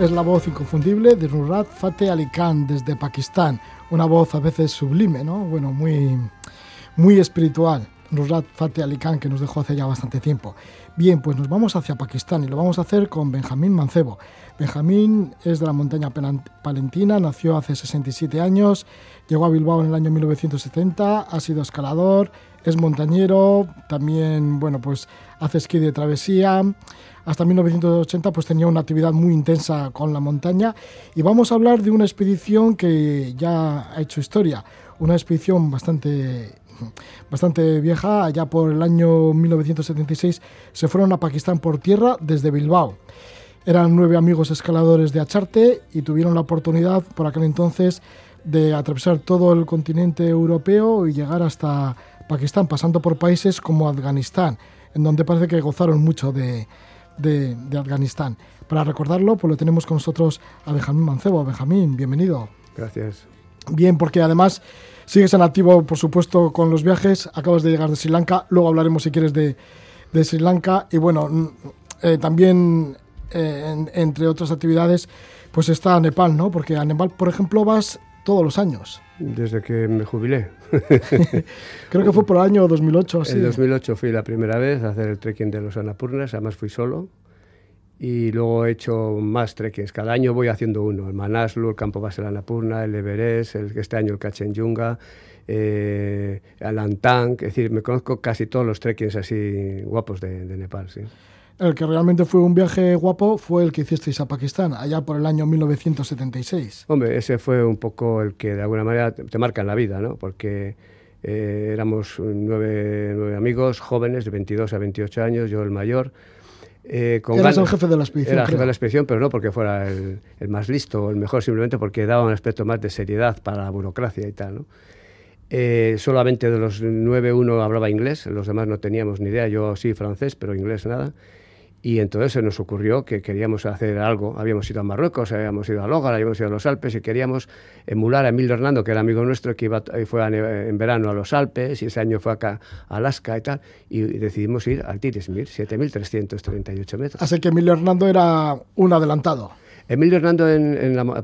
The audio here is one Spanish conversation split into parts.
es la voz inconfundible de Nurrat Fateh Ali Khan desde Pakistán, una voz a veces sublime, ¿no? Bueno, muy, muy espiritual. Nurrat Fateh Ali Khan que nos dejó hace ya bastante tiempo. Bien, pues nos vamos hacia Pakistán y lo vamos a hacer con Benjamín Mancebo. Benjamín es de la montaña palentina, nació hace 67 años, llegó a Bilbao en el año 1970, ha sido escalador, es montañero, también, bueno, pues hace esquí de travesía hasta 1980 pues tenía una actividad muy intensa con la montaña. Y vamos a hablar de una expedición que ya ha hecho historia, una expedición bastante bastante vieja, allá por el año 1976 se fueron a Pakistán por tierra desde Bilbao. Eran nueve amigos escaladores de Acharte y tuvieron la oportunidad por aquel entonces de atravesar todo el continente europeo y llegar hasta Pakistán, pasando por países como Afganistán, en donde parece que gozaron mucho de, de, Afganistán. Para recordarlo, pues lo tenemos con nosotros a Benjamín Mancebo. Benjamín, bienvenido. Gracias. Bien, porque además sigues en activo, por supuesto, con los viajes. Acabas de llegar de Sri Lanka. Luego hablaremos, si quieres, de, de Sri Lanka. Y bueno, eh, también, eh, entre otras actividades, pues está Nepal, ¿no? Porque a Nepal, por ejemplo, vas todos los años. Desde que me jubilé. Creo que fue por el año 2008. En 2008 fui la primera vez a hacer el trekking de los Anapurnas, además fui solo. Y luego he hecho más trekkings. Cada año voy haciendo uno. El Manaslu, el Campo Base de Anapurna, el Everest, el, este año el Kachenyunga, eh, el Antang. Es decir, me conozco casi todos los trekkings así guapos de, de Nepal, sí. El que realmente fue un viaje guapo fue el que hicisteis a Pakistán, allá por el año 1976. Hombre, ese fue un poco el que de alguna manera te marca en la vida, ¿no? Porque eh, éramos nueve, nueve, amigos jóvenes, de 22 a 28 años, yo el mayor. Eh, con Eras el jefe de la expedición. Era el jefe de la expedición, pero no porque fuera el, el, más listo o el mejor, simplemente porque daba un aspecto más de seriedad para la burocracia y tal, ¿no? Eh, solamente de los nueve uno hablaba inglés, los demás no teníamos ni idea, yo sí francés, pero inglés nada. Y entonces se nos ocurrió que queríamos hacer algo. Habíamos ido a Marruecos, habíamos ido a Logar, habíamos ido a los Alpes y queríamos emular a Emilio Hernando, que era amigo nuestro, que iba, fue en verano a los Alpes y ese año fue acá a Alaska y tal. Y decidimos ir al Tirismir, 7.338 metros. Así que Emilio Hernando era un adelantado. Emilio Hernando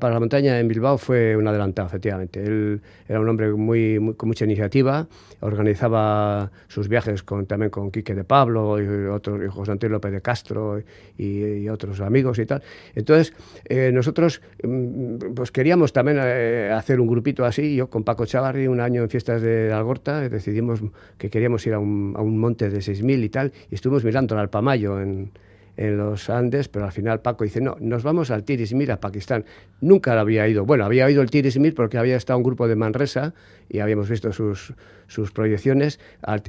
para la montaña en Bilbao fue un adelantado, efectivamente. Él era un hombre muy, con mucha iniciativa, organizaba sus viajes con, también con Quique de Pablo y, otros, José Antonio López de Castro y, otros amigos y tal. Entonces, eh, nosotros mm, pues queríamos también eh, hacer un grupito así. Yo con Paco Chavarri, un año en fiestas de Algorta, decidimos que queríamos ir a un, a un monte de 6.000 y tal, y estuvimos mirando el Alpamayo en en los Andes, pero al final Paco dice, no, nos vamos al Tirismir a Pakistán. Nunca había ido. Bueno, había ido el Tirismir porque había estado un grupo de Manresa y habíamos visto sus, sus proyecciones.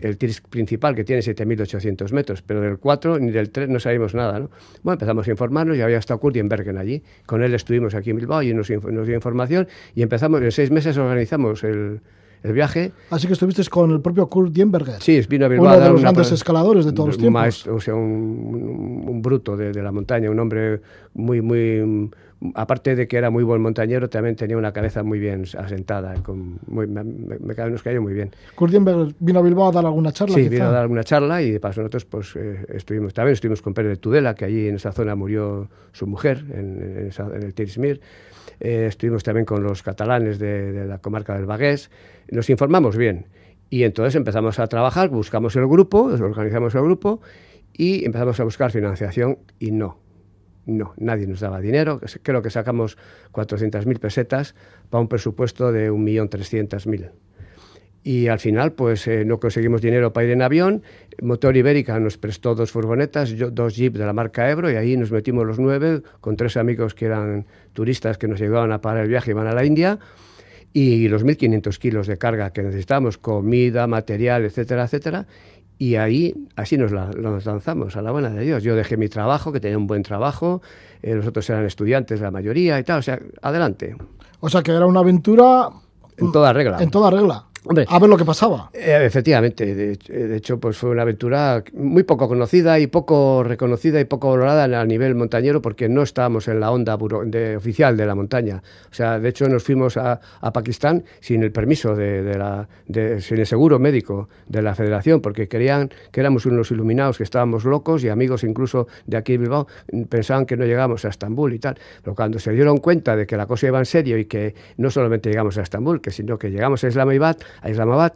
el Tiris principal, que tiene 7.800 metros, pero del 4 ni del 3 no sabíamos nada. ¿no? Bueno, empezamos a informarnos y había estado Kurt Bergen allí. Con él estuvimos aquí en Bilbao y nos, nos dio información y empezamos, en seis meses organizamos el el viaje. Así que estuviste con el propio Kurt Dienberger. Sí, vino a Bilbao. Uno de los grandes escaladores de todos los tiempos. Maestro, o sea, un, un bruto de, de, la montaña, un hombre muy, muy... Aparte de que era muy buen montañero, también tenía una cabeza muy bien asentada. Con muy, me, me, nos cayó muy bien. ¿Kurt Dienberger vino a Bilbao a dar alguna charla? Sí, vino a dar alguna charla y de paso nosotros pues, eh, estuvimos, también estuvimos con Pérez de Tudela, que allí en esa zona murió su mujer, en, en, esa, en el Tirismir. Eh, estuvimos también con los catalanes de, la comarca del Bagués, nos informamos bien y entonces empezamos a trabajar, buscamos el grupo, organizamos el grupo y empezamos a buscar financiación y no, no, nadie nos daba dinero. Creo que sacamos 400.000 pesetas para un presupuesto de 1.300.000. Y al final, pues eh, no conseguimos dinero para ir en avión. Motor Ibérica nos prestó dos furgonetas, dos jeeps de la marca Ebro, y ahí nos metimos los nueve con tres amigos que eran turistas que nos llevaban a parar el viaje y iban a la India. Y los 1.500 kilos de carga que necesitábamos, comida, material, etcétera, etcétera. Y ahí, así nos, lanzamos, a la buena de Dios. Yo dejé mi trabajo, que tenía un buen trabajo, eh, los otros eran estudiantes, la mayoría y tal, o sea, adelante. O sea, que era una aventura... En toda regla. En toda regla a ver lo que pasaba. Eh, efectivamente, de, hecho, pues fue una aventura muy poco conocida y poco reconocida y poco valorada a nivel montañero porque no estábamos en la onda de, oficial de la montaña. O sea, de hecho nos fuimos a, Pakistán sin el permiso de, la, sin el seguro médico de la Federación porque querían que éramos unos iluminados, que estábamos locos y amigos incluso de aquí de Bilbao pensaban que no llegábamos a Estambul y tal. Pero cuando se dieron cuenta de que la cosa iba en serio y que no solamente llegamos a Estambul, que sino que llegamos a Islamabad, a Islamabad.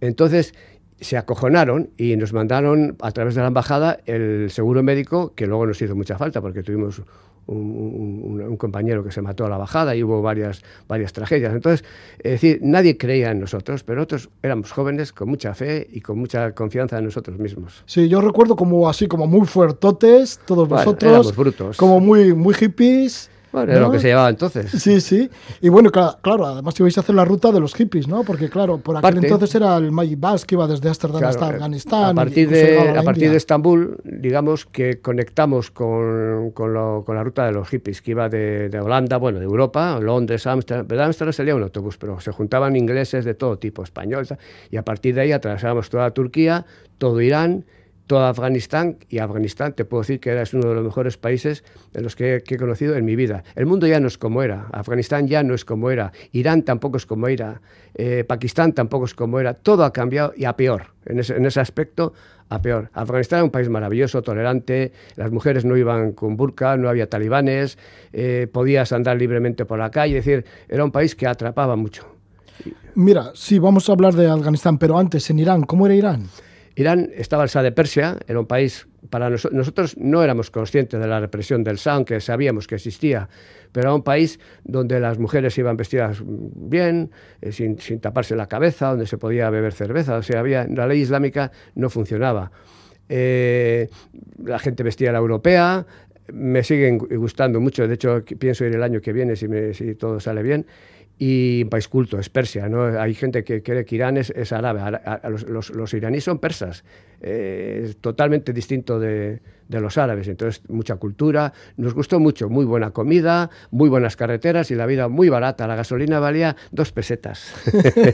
Entonces se acojonaron y nos mandaron a través de la embajada el seguro médico, que luego nos hizo mucha falta porque tuvimos un, compañero que se mató a la bajada y hubo varias, varias tragedias. Entonces, es decir, nadie creía en nosotros, pero nosotros éramos jóvenes con mucha fe y con mucha confianza en nosotros mismos. Sí, yo recuerdo como así, como muy fuertotes, todos vosotros, brutos. como muy, muy hippies. Bueno, era lo que se llevaba entonces. Sí, sí. Y bueno, claro, además ibais a hacer la ruta de los hippies, ¿no? Porque claro, por aquel entonces era el Magic Bus que iba desde Ámsterdam hasta eh, Afganistán. A partir, de, a, partir de Estambul, digamos que conectamos con, con, la ruta de los hippies, que iba de, de Holanda, bueno, de Europa, Londres, Ámsterdam. De Ámsterdam salía un autobús, pero se juntaban ingleses de todo tipo, españoles, y a partir de ahí atravesábamos toda Turquía, todo Irán, todo Afganistán y Afganistán te puedo decir que es uno de los mejores países de los que, he conocido en mi vida. El mundo ya no es como era, Afganistán ya no es como era, Irán tampoco es como era, eh, Pakistán tampoco es como era, todo ha cambiado y a peor, en ese, aspecto a peor. Afganistán era un país maravilloso, tolerante, las mujeres no iban con burka, no había talibanes, eh, podías andar libremente por la calle, es decir, era un país que atrapaba mucho. Mira, sí, vamos a hablar de Afganistán, pero antes, en Irán, ¿cómo era Irán? Irán estaba Shah de Persia, era un país, para nosotros no éramos conscientes de la represión del Shah, aunque sabíamos que existía, pero era un país donde las mujeres iban vestidas bien, eh, sin, taparse la cabeza, donde se podía beber cerveza, o sea, había, la ley islámica no funcionaba. Eh, la gente vestía la europea, me siguen gustando mucho, de hecho pienso ir el año que viene si todo sale bien y un país culto, es Persia. ¿no? Hay gente que cree que Irán es, árabe, los, iraníes son persas, eh, es totalmente distinto de, de, los árabes. Entonces, mucha cultura, nos gustó mucho, muy buena comida, muy buenas carreteras y la vida muy barata. La gasolina valía dos pesetas.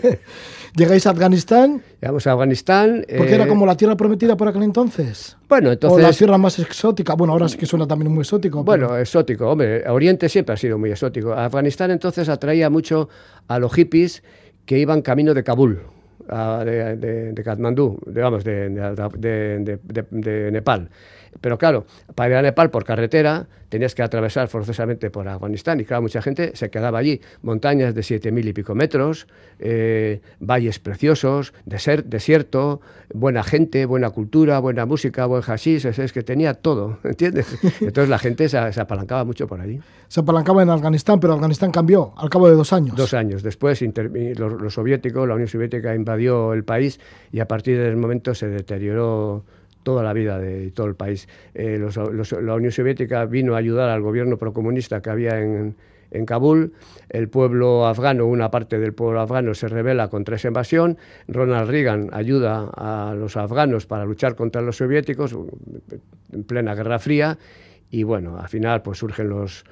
¿Llegáis a Afganistán? Llegamos a Afganistán. Porque era eh, como la tierra prometida por aquel entonces. Bueno, entonces... O la tierra más exótica. Bueno, ahora sí que suena también muy exótico. Bueno, exótico. Hombre, Oriente siempre ha sido muy exótico. Afganistán entonces atraía mucho a los hippies que iban camino de Kabul. de, de, de, Katmandú, digamos, de, de Nepal. Pero claro, para ir a Nepal por carretera tenías que atravesar forzosamente por Afganistán y claro, mucha gente se quedaba allí. Montañas de siete mil y pico metros, eh, valles preciosos, desierto, buena gente, buena cultura, buena música, buen hashish, es, que tenía todo, ¿entiendes? Entonces la gente se, apalancaba mucho por allí. Se apalancaba en Afganistán, pero Afganistán cambió al cabo de dos años. Dos años. Después los soviéticos, la Unión Soviética invadió el país y a partir del momento se deterioró toda la vida de todo el país. Eh, la Unión Soviética vino a ayudar al gobierno procomunista que había en, Kabul. El pueblo afgano, una parte del pueblo afgano, se rebela contra esa invasión. Ronald Reagan ayuda a los afganos para luchar contra los soviéticos en plena Guerra Fría. Y bueno, al final pues surgen los,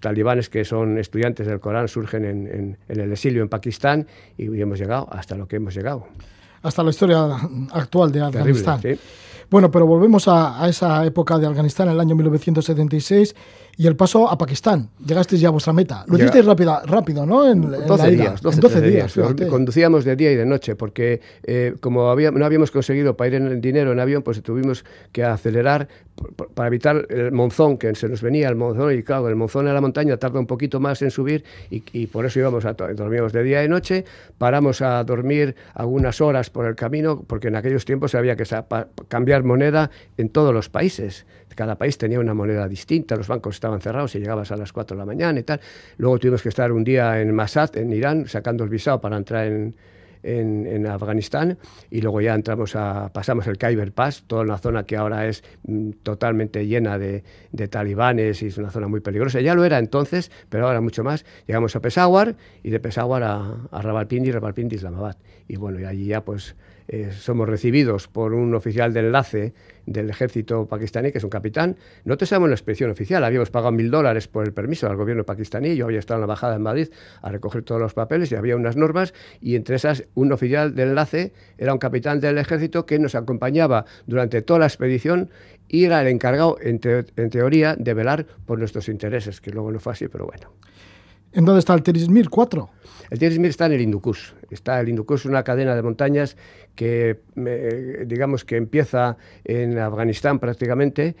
talibanes que son estudiantes del Corán, surgen en, en el exilio en Pakistán y hemos llegado hasta lo que hemos llegado hasta la historia actual de Afganistán. Bueno, pero volvemos a, esa época de Afganistán, el año 1976. Y el paso a Pakistán. Llegasteis ya a vuestra meta. Lo hicisteis rápido, rápido, ¿no? En, 12 días. 12, días. Conducíamos de día y de noche porque eh, como había, no habíamos conseguido para ir en dinero en avión, pues tuvimos que acelerar para evitar el monzón que se nos venía, el monzón, y claro, el monzón en la montaña tarda un poquito más en subir y, por eso íbamos a dormíamos de día y noche, paramos a dormir algunas horas por el camino porque en aquellos tiempos había que cambiar moneda en todos los países. Cada país tenía una moneda distinta, los bancos estaban cerrados y llegabas a las 4 de la mañana y tal. Luego tuvimos que estar un día en Masad, en Irán, sacando el visado para entrar en, en, Afganistán y luego ya entramos a, pasamos el Khyber Pass, toda una zona que ahora es mm, totalmente llena de, talibanes y es una zona muy peligrosa. Ya lo era entonces, pero ahora mucho más. Llegamos a Peshawar y de Peshawar a, a Rawalpindi, Rawalpindi, Islamabad. Y bueno, y allí ya pues eh, somos recibidos por un oficial de enlace del ejército pakistaní, que es un capitán. No te sabemos la expedición oficial, habíamos pagado mil dólares por el permiso al gobierno pakistaní, yo había estado en la embajada en Madrid a recoger todos los papeles y había unas normas y entre esas un oficial de enlace era un capitán del ejército que nos acompañaba durante toda la expedición y era el encargado, en, en teoría, de velar por nuestros intereses, que luego no fue así, pero bueno. ¿En dónde está el Terismir 4? El Terismir está en el Hindukush. Está el Hindukush, una cadena de montañas que, digamos, que empieza en Afganistán prácticamente,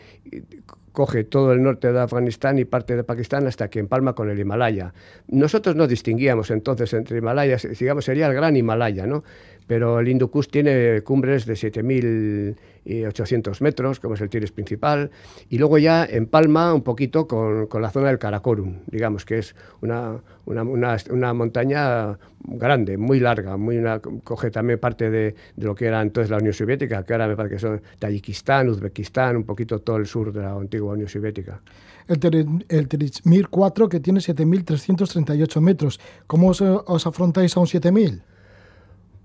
coge todo el norte de Afganistán y parte de Pakistán hasta que empalma con el Himalaya. Nosotros no distinguíamos entonces entre Himalayas, digamos, sería el gran Himalaya, ¿no? Pero el Hindu tiene cumbres de 7.800 metros, como es el Tires principal, y luego ya empalma un poquito con, con la zona del Karakorum, digamos, que es una, una, una, montaña grande, muy larga, muy una, coge también parte de, de, lo que era entonces la Unión Soviética, que ahora me parece que son Tayikistán, Uzbekistán, un poquito todo el sur de la antigua Unión Soviética. El, el Terismir 4, que tiene 7.338 metros. ¿Cómo os, os afrontáis a un 7.000?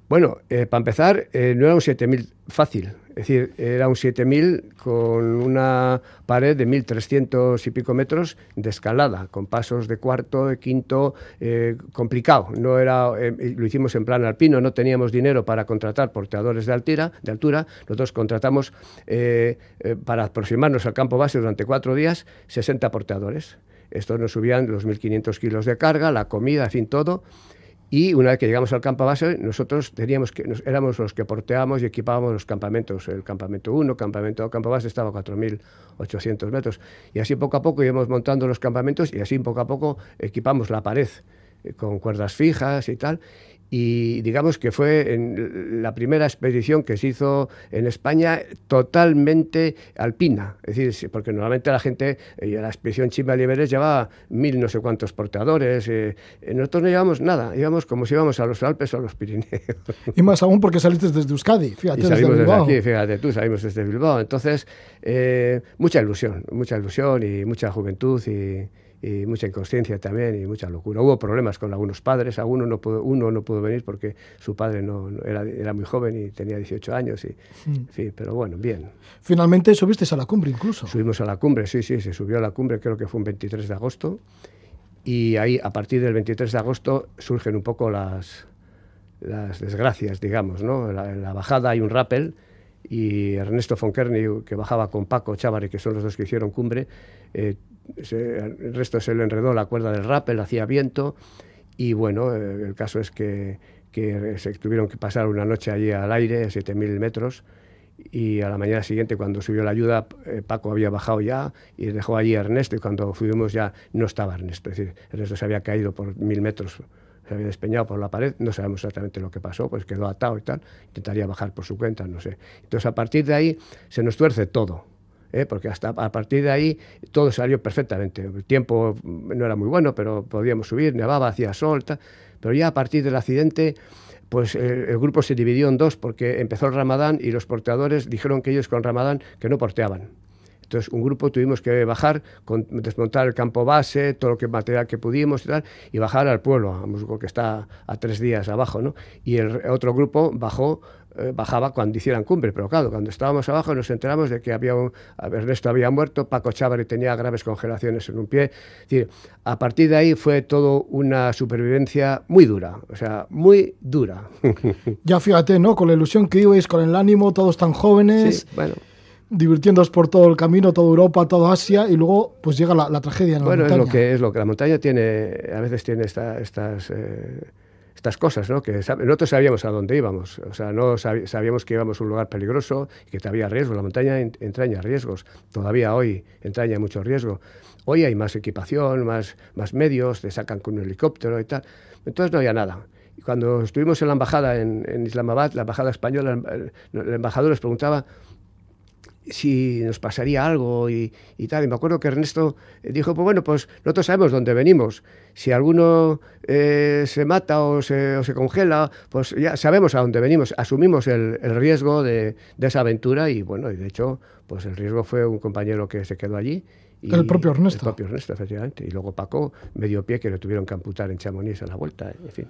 Bueno, eh, para empezar, eh, no era un 7000 fácil, es decir, era un 7000 con una pared de 1300 y pico metros de escalada, con pasos de cuarto, de quinto, eh, complicado. No era, lo hicimos en plan alpino, no teníamos dinero para contratar porteadores de, altira, de altura. Nosotros contratamos para aproximarnos al campo base durante cuatro días 60 porteadores. Estos nos subían los 1.500 kilos de carga, la comida, en fin, todo. Y una vez que llegamos al campo base, nosotros teníamos que, éramos los que porteábamos y equipábamos los campamentos. El campamento 1, campamento 2, campo base estaba a 4.800 metros. Y así poco a poco íbamos montando los campamentos y así poco a poco equipamos la pared eh, con cuerdas fijas y tal y digamos que fue en la primera expedición que se hizo en España totalmente alpina, es decir, porque normalmente la gente, eh, la expedición Chimba Liberes llevaba mil no sé cuántos portadores, eh, eh, nosotros no llevamos nada, íbamos como si íbamos a los Alpes o a los Pirineos. Y más aún porque saliste desde Euskadi, fíjate, y salimos desde, aquí, fíjate tú, salimos desde Bilbao, entonces mucha ilusión, mucha ilusión y mucha juventud y y mucha inconsciencia también y mucha locura. Hubo problemas con algunos padres, alguno no pudo, uno no pudo venir porque su padre no, era, era, muy joven y tenía 18 años, y, mm. en fin, pero bueno, bien. Finalmente subiste a la cumbre incluso. Subimos a la cumbre, sí, sí, se subió a la cumbre, creo que fue un 23 de agosto, y ahí a partir del 23 de agosto surgen un poco las, las desgracias, digamos, ¿no? En la, bajada hay un rappel y Ernesto Fonkerny, que bajaba con Paco Chávarri, que son los dos que hicieron cumbre, eh, el resto se le enredó la cuerda del rappel, hacía viento y bueno, eh, el caso es que, se tuvieron que pasar una noche allí al aire, a 7.000 metros, y a la mañana siguiente cuando subió la ayuda eh, Paco había bajado ya y dejó allí a Ernesto y cuando fuimos ya no estaba Ernesto, es decir, Ernesto se había caído por mil metros, se había despeñado por la pared, no sabemos exactamente lo que pasó, pues quedó atado y tal, intentaría bajar por su cuenta, no sé. Entonces a partir de ahí se nos tuerce todo, ¿eh? porque hasta a partir de ahí todo salió perfectamente. El tiempo no era muy bueno, pero podíamos subir, nevaba, hacía sol, pero ya a partir del accidente pues el, grupo se dividió en dos porque empezó el ramadán y los porteadores dijeron que ellos con ramadán que no porteaban. Entonces, un grupo tuvimos que bajar, desmontar el campo base, todo lo que material que pudimos y tal, y bajar al pueblo, a Musgo, que está a tres días abajo, ¿no? Y el otro grupo bajó eh, bajaba cuando hicieran cumbre, pero claro, cuando estábamos abajo nos enteramos de que había un, Ernesto había muerto, Paco Chávarri tenía graves congelaciones en un pie. Es decir, a partir de ahí fue todo una supervivencia muy dura, o sea, muy dura. ya fíjate, ¿no? Con la ilusión que ibais, con el ánimo, todos tan jóvenes. Sí, bueno. por todo el camino, toda Europa, toda Asia, y luego pues llega la, tragedia en la bueno, montaña. es lo que es lo que la montaña tiene, a veces tiene estas eh, estas cosas, ¿no? Nosotros sabíamos a dónde íbamos, o sea, no sabíamos que íbamos a un lugar peligroso y que había riesgo. La montaña entraña riesgos, todavía hoy entraña mucho riesgo. Hoy hay más equipación, más, medios, te sacan con un helicóptero y tal. Entonces no había nada. Y cuando estuvimos en la embajada en Islamabad, la embajada española, el embajador les preguntaba si nos pasaría algo y, tal. Y me acuerdo que Ernesto dijo, pues bueno, pues nosotros sabemos dónde venimos. Si alguno eh, se mata o se, congela, pues ya sabemos a dónde venimos. Asumimos el, riesgo de, esa aventura y bueno, y de hecho, pues el riesgo fue un compañero que se quedó allí. Y, el propio Ernesto. El propio Ernesto, efectivamente. Y luego Paco, medio pie, que le tuvieron que amputar en Chamonix a la vuelta, en fin.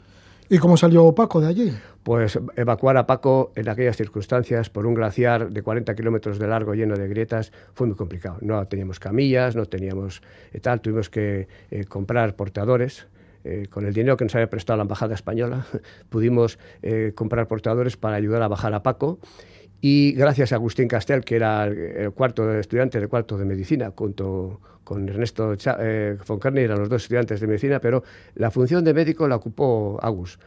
¿Y cómo salió Paco de allí? Pues evacuar a Paco en aquellas circunstancias por un glaciar de 40 kilómetros de largo lleno de grietas fue muy complicado. No teníamos camillas, no teníamos eh, tal, tuvimos que eh, comprar portadores. Eh, con el dinero que nos había prestado la Embajada Española, pudimos comprar portadores para ayudar a bajar a Paco. Y gracias a Agustín Castel, que era el, cuarto estudiante de cuarto de medicina, junto con Ernesto eh, Foncarni, eran los dos estudiantes de medicina, pero la función de médico la ocupó Agus.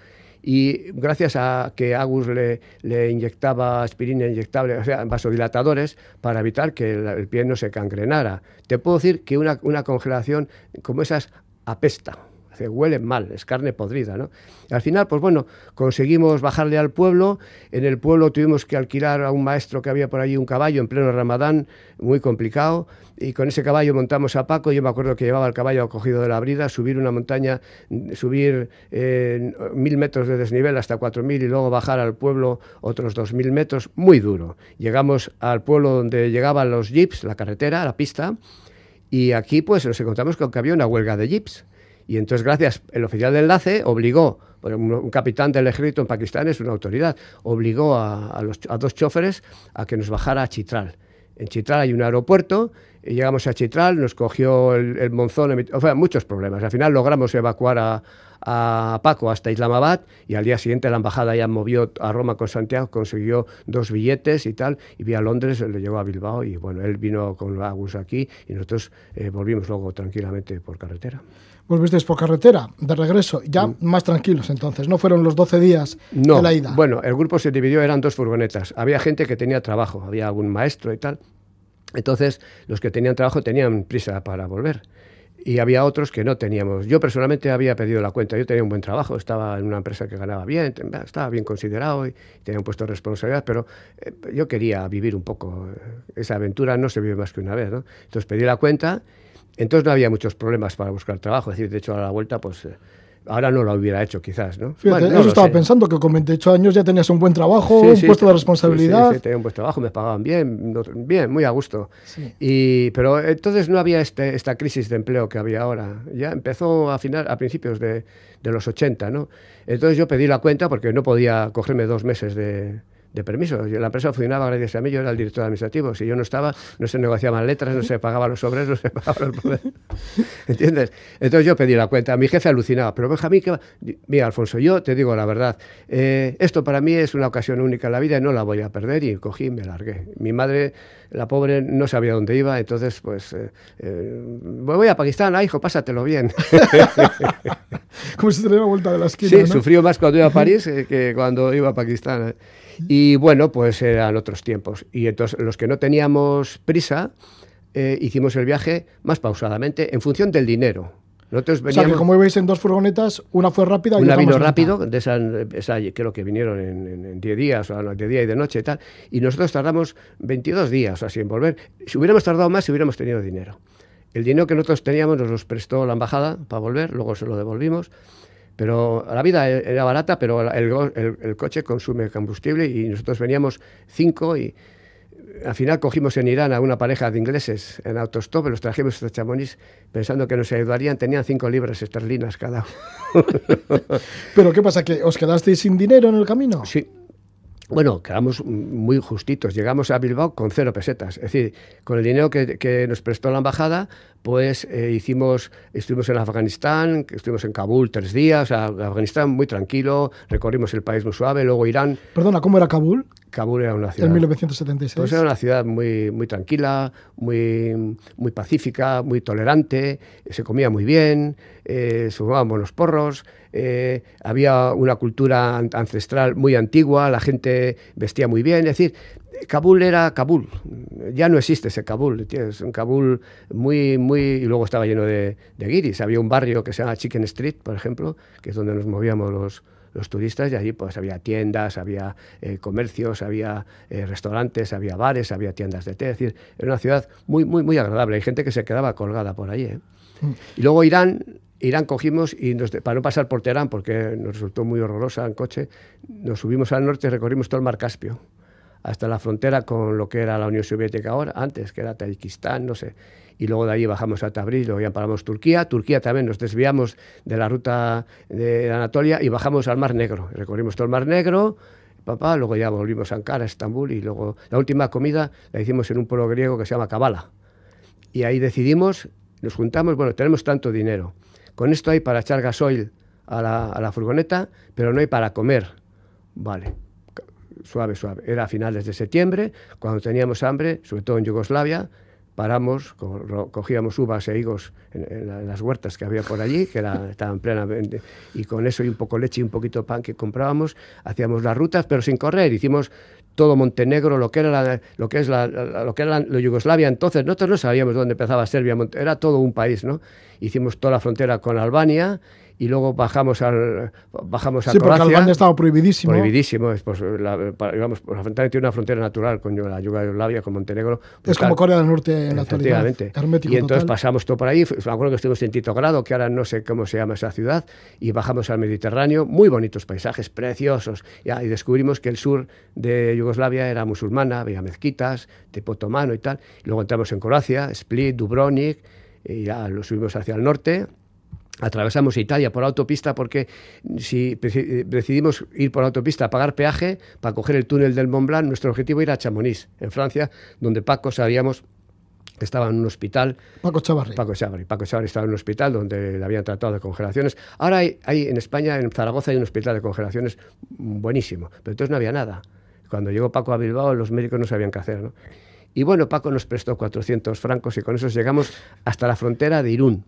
Y gracias a que Agus le, le inyectaba aspirina inyectable, o sea, vasodilatadores, para evitar que el, pie no se cangrenara. Te puedo decir que una, una congelación como esas apesta huele mal, es carne podrida, ¿no? al final, pues bueno, conseguimos bajarle al pueblo, en el pueblo tuvimos que alquilar a un maestro que había por allí un caballo en pleno ramadán, muy complicado, y con ese caballo montamos a Paco, yo me acuerdo que llevaba el caballo cogido de la brida, subir una montaña, subir eh, mil metros de desnivel hasta cuatro mil y luego bajar al pueblo otros dos mil metros, muy duro. Llegamos al pueblo donde llegaban los jeeps, la carretera, la pista, y aquí pues nos encontramos con que había una huelga de jeeps. Y entonces, gracias, el oficial de enlace obligó, un, capitán del ejército en Pakistán es una autoridad, obligó a, dos choferes a que nos bajara a Chitral. En Chitral hay un aeropuerto, y llegamos a Chitral, nos cogió el, monzón, o sea, muchos problemas. Al final logramos evacuar a, a Paco hasta Islamabad y al día siguiente la embajada ya movió a Roma con Santiago, consiguió dos billetes y tal, y vía Londres, le llegó a Bilbao y bueno, él vino con Agus aquí y nosotros eh, volvimos luego tranquilamente por carretera. Volvisteis por carretera, de regreso, ya mm. más tranquilos entonces, ¿no fueron los 12 días de la ida? Bueno, el grupo se dividió, eran dos furgonetas. Había gente que tenía trabajo, había algún maestro y tal. Entonces, los que tenían trabajo tenían prisa para volver. Y había otros que no teníamos. Yo personalmente había pedido la cuenta. Yo tenía un buen trabajo, estaba en una empresa que ganaba bien, estaba bien considerado y tenía un puesto de responsabilidad, pero eh, yo quería vivir un poco. Esa aventura no se vive más que una vez. ¿no? Entonces pedí la cuenta entonces no había muchos problemas para buscar trabajo. Es decir, de hecho, a la vuelta, pues eh, ahora no lo hubiera hecho quizás, ¿no? Fíjate, eso estaba pensando, que con 28 años ya tenías un buen trabajo, un puesto de responsabilidad. Sí, sí, tenía un buen trabajo, me pagaban bien, bien, muy a gusto. Y, pero entonces no había este, esta crisis de empleo que había ahora. Ya empezó a, final, a principios de, de los 80, ¿no? Entonces yo pedí la cuenta porque no podía cogerme dos meses de de permiso. La empresa funcionaba gracias a mí, yo era el director administrativo. Si yo no estaba, no se negociaban letras, no se pagaban los sobres, no se pagaban los poderes. ¿Entiendes? Entonces yo pedí la cuenta. Mi jefe alucinaba, pero Benjamín, ¿qué va? Mira, Alfonso, yo te digo la verdad. Eh, esto para mí es una ocasión única en la vida y no la voy a perder. Y cogí y me largué. Mi madre, la pobre, no sabía dónde iba, entonces, pues, eh, eh, voy a Pakistán, ah, hijo, pásatelo bien. Como si le diera vuelta de la esquina. Sí, sufrió más cuando iba a París que cuando iba a Pakistán. Y bueno, pues eran otros tiempos. Y entonces los que no teníamos prisa, eh, hicimos el viaje más pausadamente en función del dinero. Nosotros veníamos, o sea, que como veis en dos furgonetas, una fue rápida y una otra vino rápido, de esa, esa, creo que vinieron en 10 días, o de día y de noche y tal, y nosotros tardamos 22 días así en volver. Si hubiéramos tardado más, si hubiéramos tenido dinero. El dinero que nosotros teníamos nos los prestó la embajada para volver, luego se lo devolvimos. Pero la vida e-, era barata, pero el, coche consume combustible y nosotros veníamos cinco y al final cogimos en Irán a una pareja de ingleses en autostop, los trajimos hasta Chamonix pensando que nos ayudarían, tenían cinco libras esterlinas cada uno. ¿Pero qué pasa? ¿Que os quedasteis sin dinero en el camino? Sí, bueno, quedamos muy justitos. Llegamos a Bilbao con cero pesetas. Es decir, con el dinero que, nos prestó la embajada pues eh, hicimos, estuvimos en Afganistán, estuvimos en Kabul tres días, Afganistán muy tranquilo, recorrimos el país muy suave, luego Irán. Perdona, ¿cómo era Kabul? Kabul era una ciudad. En 1976. Pues era una ciudad muy, muy tranquila, muy, muy pacífica, muy tolerante, se comía muy bien, eh, se fumaban buenos porros, eh, había una cultura ancestral muy antigua, la gente vestía muy bien, es decir, Kabul era Kabul, ya no existe ese Kabul, es un Kabul muy, muy, y luego estaba lleno de, de guiris, había un barrio que se llama Chicken Street, por ejemplo, que es donde nos movíamos los, los turistas y allí pues había tiendas, había eh, comercios, había eh, restaurantes, había bares, había tiendas de té, es decir, era una ciudad muy, muy, muy agradable, hay gente que se quedaba colgada por allí. Mm. Y luego Irán, Irán cogimos y nos, para no pasar por Teherán, porque nos resultó muy horrorosa en coche, nos subimos al norte y recorrimos todo el mar Caspio hasta la frontera con lo que era la Unión Soviética ahora, antes, que era Tayikistán, no sé. Y luego de allí bajamos a Tabriz, luego ya paramos Turquía. Turquía también nos desviamos de la ruta de Anatolia y bajamos al Mar Negro. Recorrimos todo el Mar Negro, papá, luego ya volvimos a Ankara, Estambul, y luego la última comida la hicimos en un pueblo griego que se llama Kabala. Y ahí decidimos, nos juntamos, bueno, tenemos tanto dinero. Con esto hay para echar gasoil a la, a la furgoneta, pero no hay para comer. Vale, suave, suave. Era a finales de septiembre, cuando teníamos hambre, sobre todo en Yugoslavia, paramos, cogíamos uvas e higos en, las huertas que había por allí, que era, estaban plenamente, y con eso y un poco leche y un poquito pan que comprábamos, hacíamos las rutas, pero sin correr, hicimos todo Montenegro, lo que era lo que es la, lo que era la, Yugoslavia entonces, nosotros no sabíamos dónde empezaba Serbia, era todo un país, ¿no? Hicimos toda la frontera con Albania y luego bajamos al bajamos a sí, porque Albania estaba prohibidísimo. Prohibidísimo, es, pues, la, digamos, pues, tiene una frontera natural con la Yugoslavia, con Montenegro. Pues, es como Corea del Norte en la actualidad. y entonces pasamos todo por ahí, me acuerdo que estuvimos en Tito Grado, que ahora no sé cómo se llama esa ciudad, y bajamos al Mediterráneo, muy bonitos paisajes, preciosos, y descubrimos que el sur de Yugoslavia era musulmana, había mezquitas, tipo otomano y tal. Y luego entramos en Croacia, Split, Dubrovnik, y ya lo subimos hacia el norte, atravesamos Italia por autopista porque si decidimos ir por autopista a pagar peaje para coger el túnel del Mont Blanc, nuestro objetivo era Chamonix, en Francia, donde Paco sabíamos que estaba en un hospital. Paco Chavarri. Paco Chavarri. Paco Chavarri estaba en un hospital donde le habían tratado de congelaciones. Ahora hay, hay, en España, en Zaragoza, hay un hospital de congelaciones buenísimo, pero entonces no había nada. Cuando llegó Paco a Bilbao, los médicos no sabían qué hacer. ¿no? Y bueno, Paco nos prestó 400 francos y con eso llegamos hasta la frontera de Irún.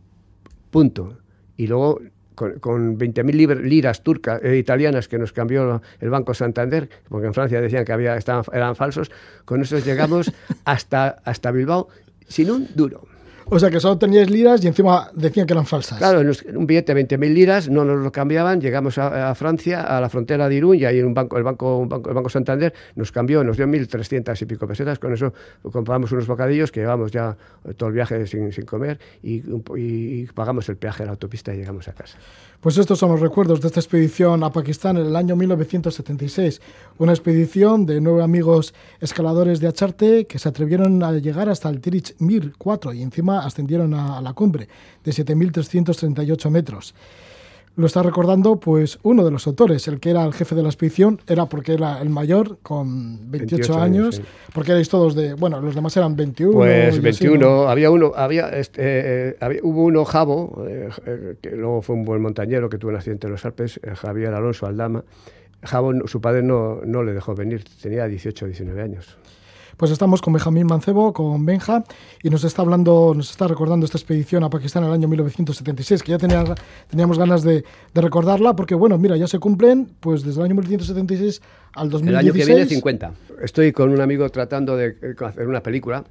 Punto y luego con, con 20.000 liras turcas, eh, italianas que nos cambió el Banco Santander, porque en Francia decían que había, estaban, eran falsos, con eso llegamos hasta, hasta Bilbao sin un duro. O sea que solo teníais liras y encima decían que eran falsas. Claro, un billete de 20.000 liras, no nos lo cambiaban, llegamos a, Francia, a la frontera de Irún, y ahí un banco, el, banco, banco, el Banco Santander nos cambió, nos dio 1.300 y pico pesetas, con eso compramos unos bocadillos que llevamos ya todo el viaje sin, sin comer y, y, pagamos el peaje de la autopista y llegamos a casa. Pues estos son los recuerdos de esta expedición a Pakistán en el año 1976, una expedición de nueve amigos escaladores de Acharte que se atrevieron a llegar hasta el Tirich Mir 4 y encima ascendieron a, la cumbre de 7.338 metros. Lo está recordando pues uno de los autores, el que era el jefe de la expedición, era porque era el mayor, con 28, años, porque erais todos de, bueno, los demás eran 21. Pues 21, había uno, había, este, eh, hubo uno, Javo, eh, eh, que luego fue un buen montañero que tuvo un accidente en los Alpes, Javier Alonso Aldama. Javo, su padre no, no le dejó venir, tenía 18 o 19 años. Pues estamos con Benjamín Mancebo, con Benja, y nos está hablando, nos está recordando esta expedición a Pakistán en el año 1976, que ya tenía, teníamos ganas de, recordarla, porque bueno, mira, ya se cumplen, pues desde el año 1976 al 2016. El año que viene 50. Estoy con un amigo tratando de hacer una película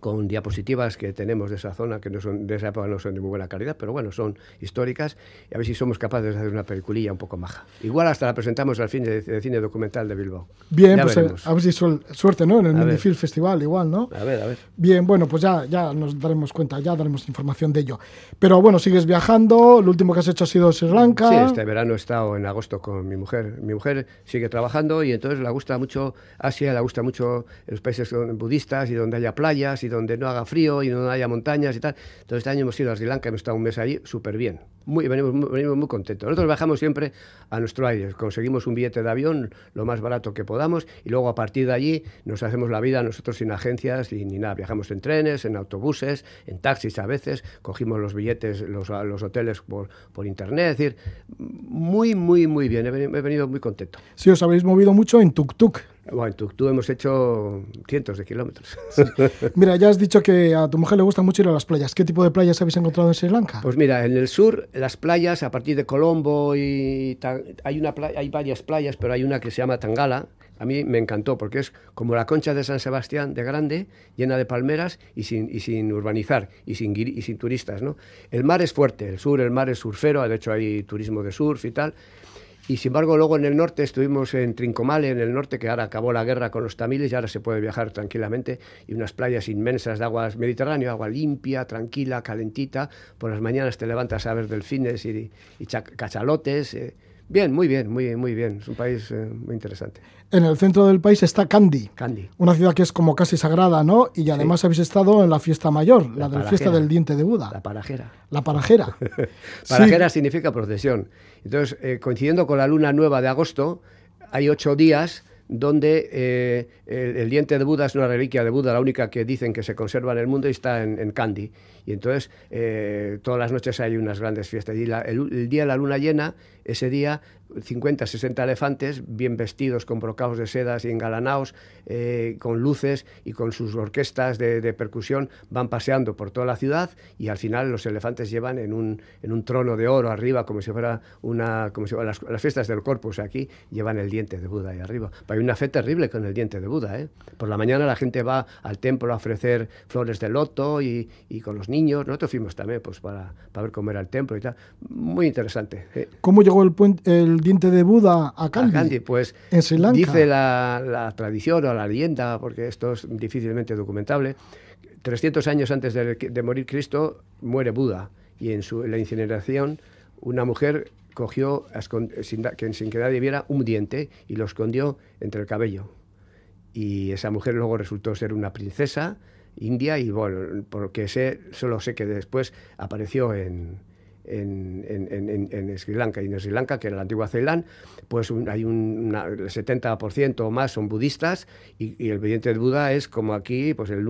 con diapositivas que tenemos de esa zona, que no son, de esa época no son de muy buena calidad, pero bueno, son históricas, y a ver si somos capaces de hacer una peliculilla un poco maja. Igual hasta la presentamos al fin de, cine documental de Bilbao. Bien, pues eh, a ver si suerte, ¿no? En el Film Festival igual, ¿no? A ver, a ver. Bien, bueno, pues ya, ya nos daremos cuenta, ya daremos información de ello. Pero bueno, sigues viajando, lo último que has hecho ha sido Sri Lanka. Sí, este verano he estado en agosto con mi mujer. Mi mujer sigue trabajando y entonces le gusta mucho Asia, le gusta mucho los países budistas y donde haya playas y donde no haga frío y no haya montañas y tal. Entonces este año hemos ido a Sri Lanka, hemos estado un mes allí súper bien. Muy, venimos, muy, venimos muy contentos. Nosotros viajamos siempre a nuestro aire, conseguimos un billete de avión lo más barato que podamos y luego a partir de allí nos hacemos la vida nosotros sin agencias ni nada. Viajamos en trenes, en autobuses, en taxis a veces, cogimos los billetes, los, los hoteles por, por internet. Es decir, muy, muy, muy bien. He venido muy contento. Sí, os habéis movido mucho en tuk-tuk. Bueno, en Tuktu hemos hecho cientos de kilómetros. Sí. Mira, ya has dicho que a tu mujer le gusta mucho ir a las playas. ¿Qué tipo de playas habéis encontrado en Sri Lanka? Pues mira, en el sur, las playas, a partir de Colombo y hay, una playa, hay varias playas, pero hay una que se llama Tangala. A mí me encantó porque es como la concha de San Sebastián de grande, llena de palmeras y sin, y sin urbanizar y sin, y sin turistas. ¿no? El mar es fuerte, el sur, el mar es surfero, de hecho hay turismo de surf y tal y sin embargo, luego en el norte estuvimos en Trincomale, en el norte, que ahora acabó la guerra con los tamiles y ahora se puede viajar tranquilamente. Y unas playas inmensas de aguas mediterráneo, agua limpia, tranquila, calentita. Por las mañanas te levantas a ver delfines y, y cachalotes. Eh, Bien, muy bien, muy, muy bien. Es un país eh, muy interesante. En el centro del país está Kandy, Kandy. una ciudad que es como casi sagrada, ¿no? Y además sí. habéis estado en la fiesta mayor, la, la de la fiesta del diente de Buda. La parajera. La parajera. parajera sí. significa procesión. Entonces, eh, coincidiendo con la luna nueva de agosto, hay ocho días donde eh, el, el, diente de Buda es una reliquia de Buda, la única que dicen que se conserva en el mundo y está en, en Kandy. Y entonces eh, todas las noches hay unas grandes fiestas. Y la, el, el, día de la luna llena, ese día, 50, 60 elefantes, bien vestidos, con brocados de sedas y engalanados, eh, con luces y con sus orquestas de, de, percusión, van paseando por toda la ciudad y al final los elefantes llevan en un, en un trono de oro arriba, como si fuera una, como si las, las, fiestas del corpus aquí, llevan el diente de Buda ahí arriba. Hay una fe terrible con el diente de Buda. ¿eh? Por la mañana la gente va al templo a ofrecer flores de loto y, y con los niños. Nosotros fuimos también pues, para, para ver cómo era el templo y tal. Muy interesante. ¿eh? ¿Cómo llegó el, el diente de Buda a Kandy? A Kandy, pues en Sri Lanka. dice la, la, tradición o la leyenda, porque esto es difícilmente documentable, 300 años antes de, de morir Cristo muere Buda y en, su, en la incineración una mujer cogió sin, que, sin que nadie viera un diente y lo escondió entre el cabello. Y esa mujer luego resultó ser una princesa india y bueno, porque sé, solo sé que después apareció en, en, en, en, en, Sri Lanka. Y en Sri Lanka, que era la antigua Ceilán, pues un, hay un una, 70% o más son budistas y, el diente de Buda es como aquí, pues el,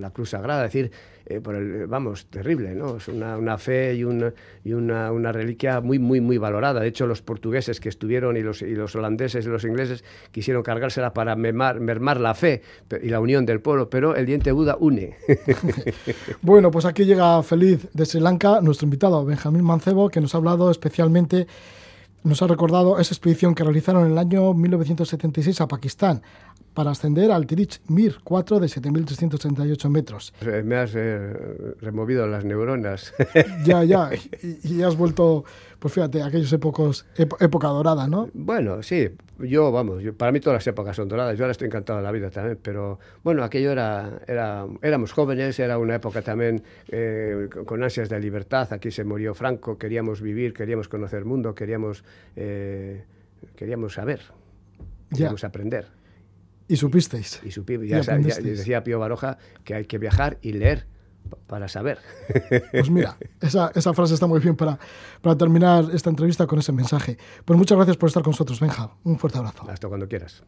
la cruz sagrada, es decir, eh, vamos, terrible, ¿no? Es una, una fe y, un, y una, una, reliquia muy, muy, muy valorada. De hecho, los portugueses que estuvieron y los, y los holandeses y los ingleses quisieron cargársela para mermar, mermar la fe y la unión del pueblo, pero el diente Buda une. bueno, pues aquí llega feliz de Sri Lanka nuestro invitado, Benjamín Mancebo, que nos ha hablado especialmente nos ha recordado esa expedición que realizaron en el año 1976 a Pakistán para ascender al Tirich Mir 4 de 7.338 metros. Me has eh, removido las neuronas. ya, ya, y, y, has vuelto, pues fíjate, aquellos épocos, ép época dorada, ¿no? Bueno, sí, yo, vamos, yo, para mí todas las épocas son doradas, yo ahora estoy encantado de la vida también, pero bueno, aquello era, era éramos jóvenes, era una época también eh, con ansias de libertad, aquí se murió Franco, queríamos vivir, queríamos conocer el mundo, queríamos, eh, queríamos saber, queríamos ya. aprender. ¿Y supisteis? Y supimos, ya, ya, ya, decía Pío Baroja que hay que viajar y leer para saber. Pues mira, esa, esa frase está muy bien para, para terminar esta entrevista con ese mensaje. Pues muchas gracias por estar con nosotros, Benja. Un fuerte abrazo. Hasta cuando quieras.